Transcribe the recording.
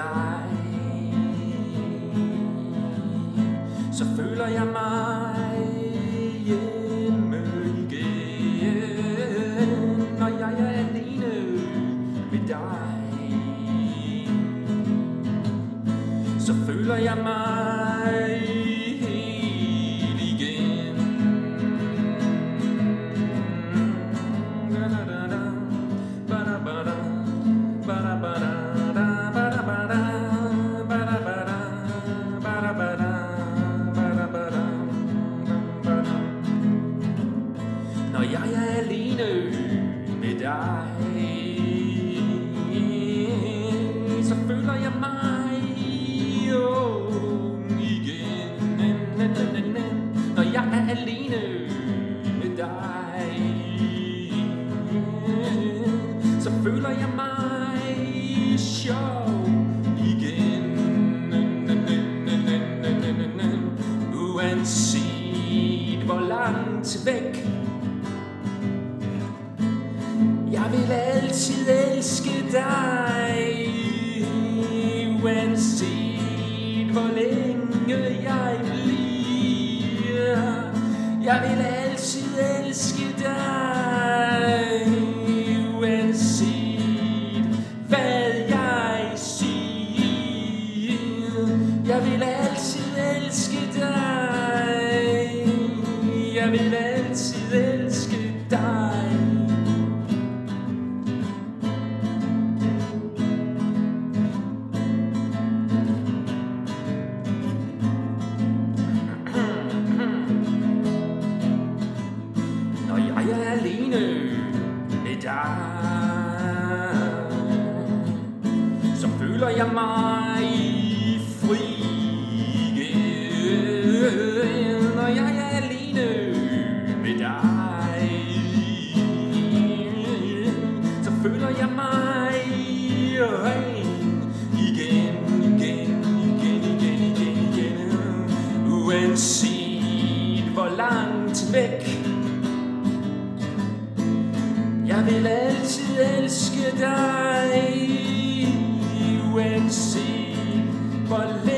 dig. Så føler jeg mig hjemme igen. Når jeg er alene med dig Så føler jeg mig jeg er alene med dig Så føler jeg mig ung igen. Når jeg er alene med dig Så føler jeg mig sjov igen. Uanset hvor langt væk vil altid elske dig. Uanset hvor længe jeg bliver Jeg vil jeg er alene med dig Så føler jeg mig fri igen. Når jeg er alene med dig Så føler jeg mig ren igen, igen, igen, igen, igen, igen Uanset hvor langt væk jeg vil altid elske dig Uanset hvor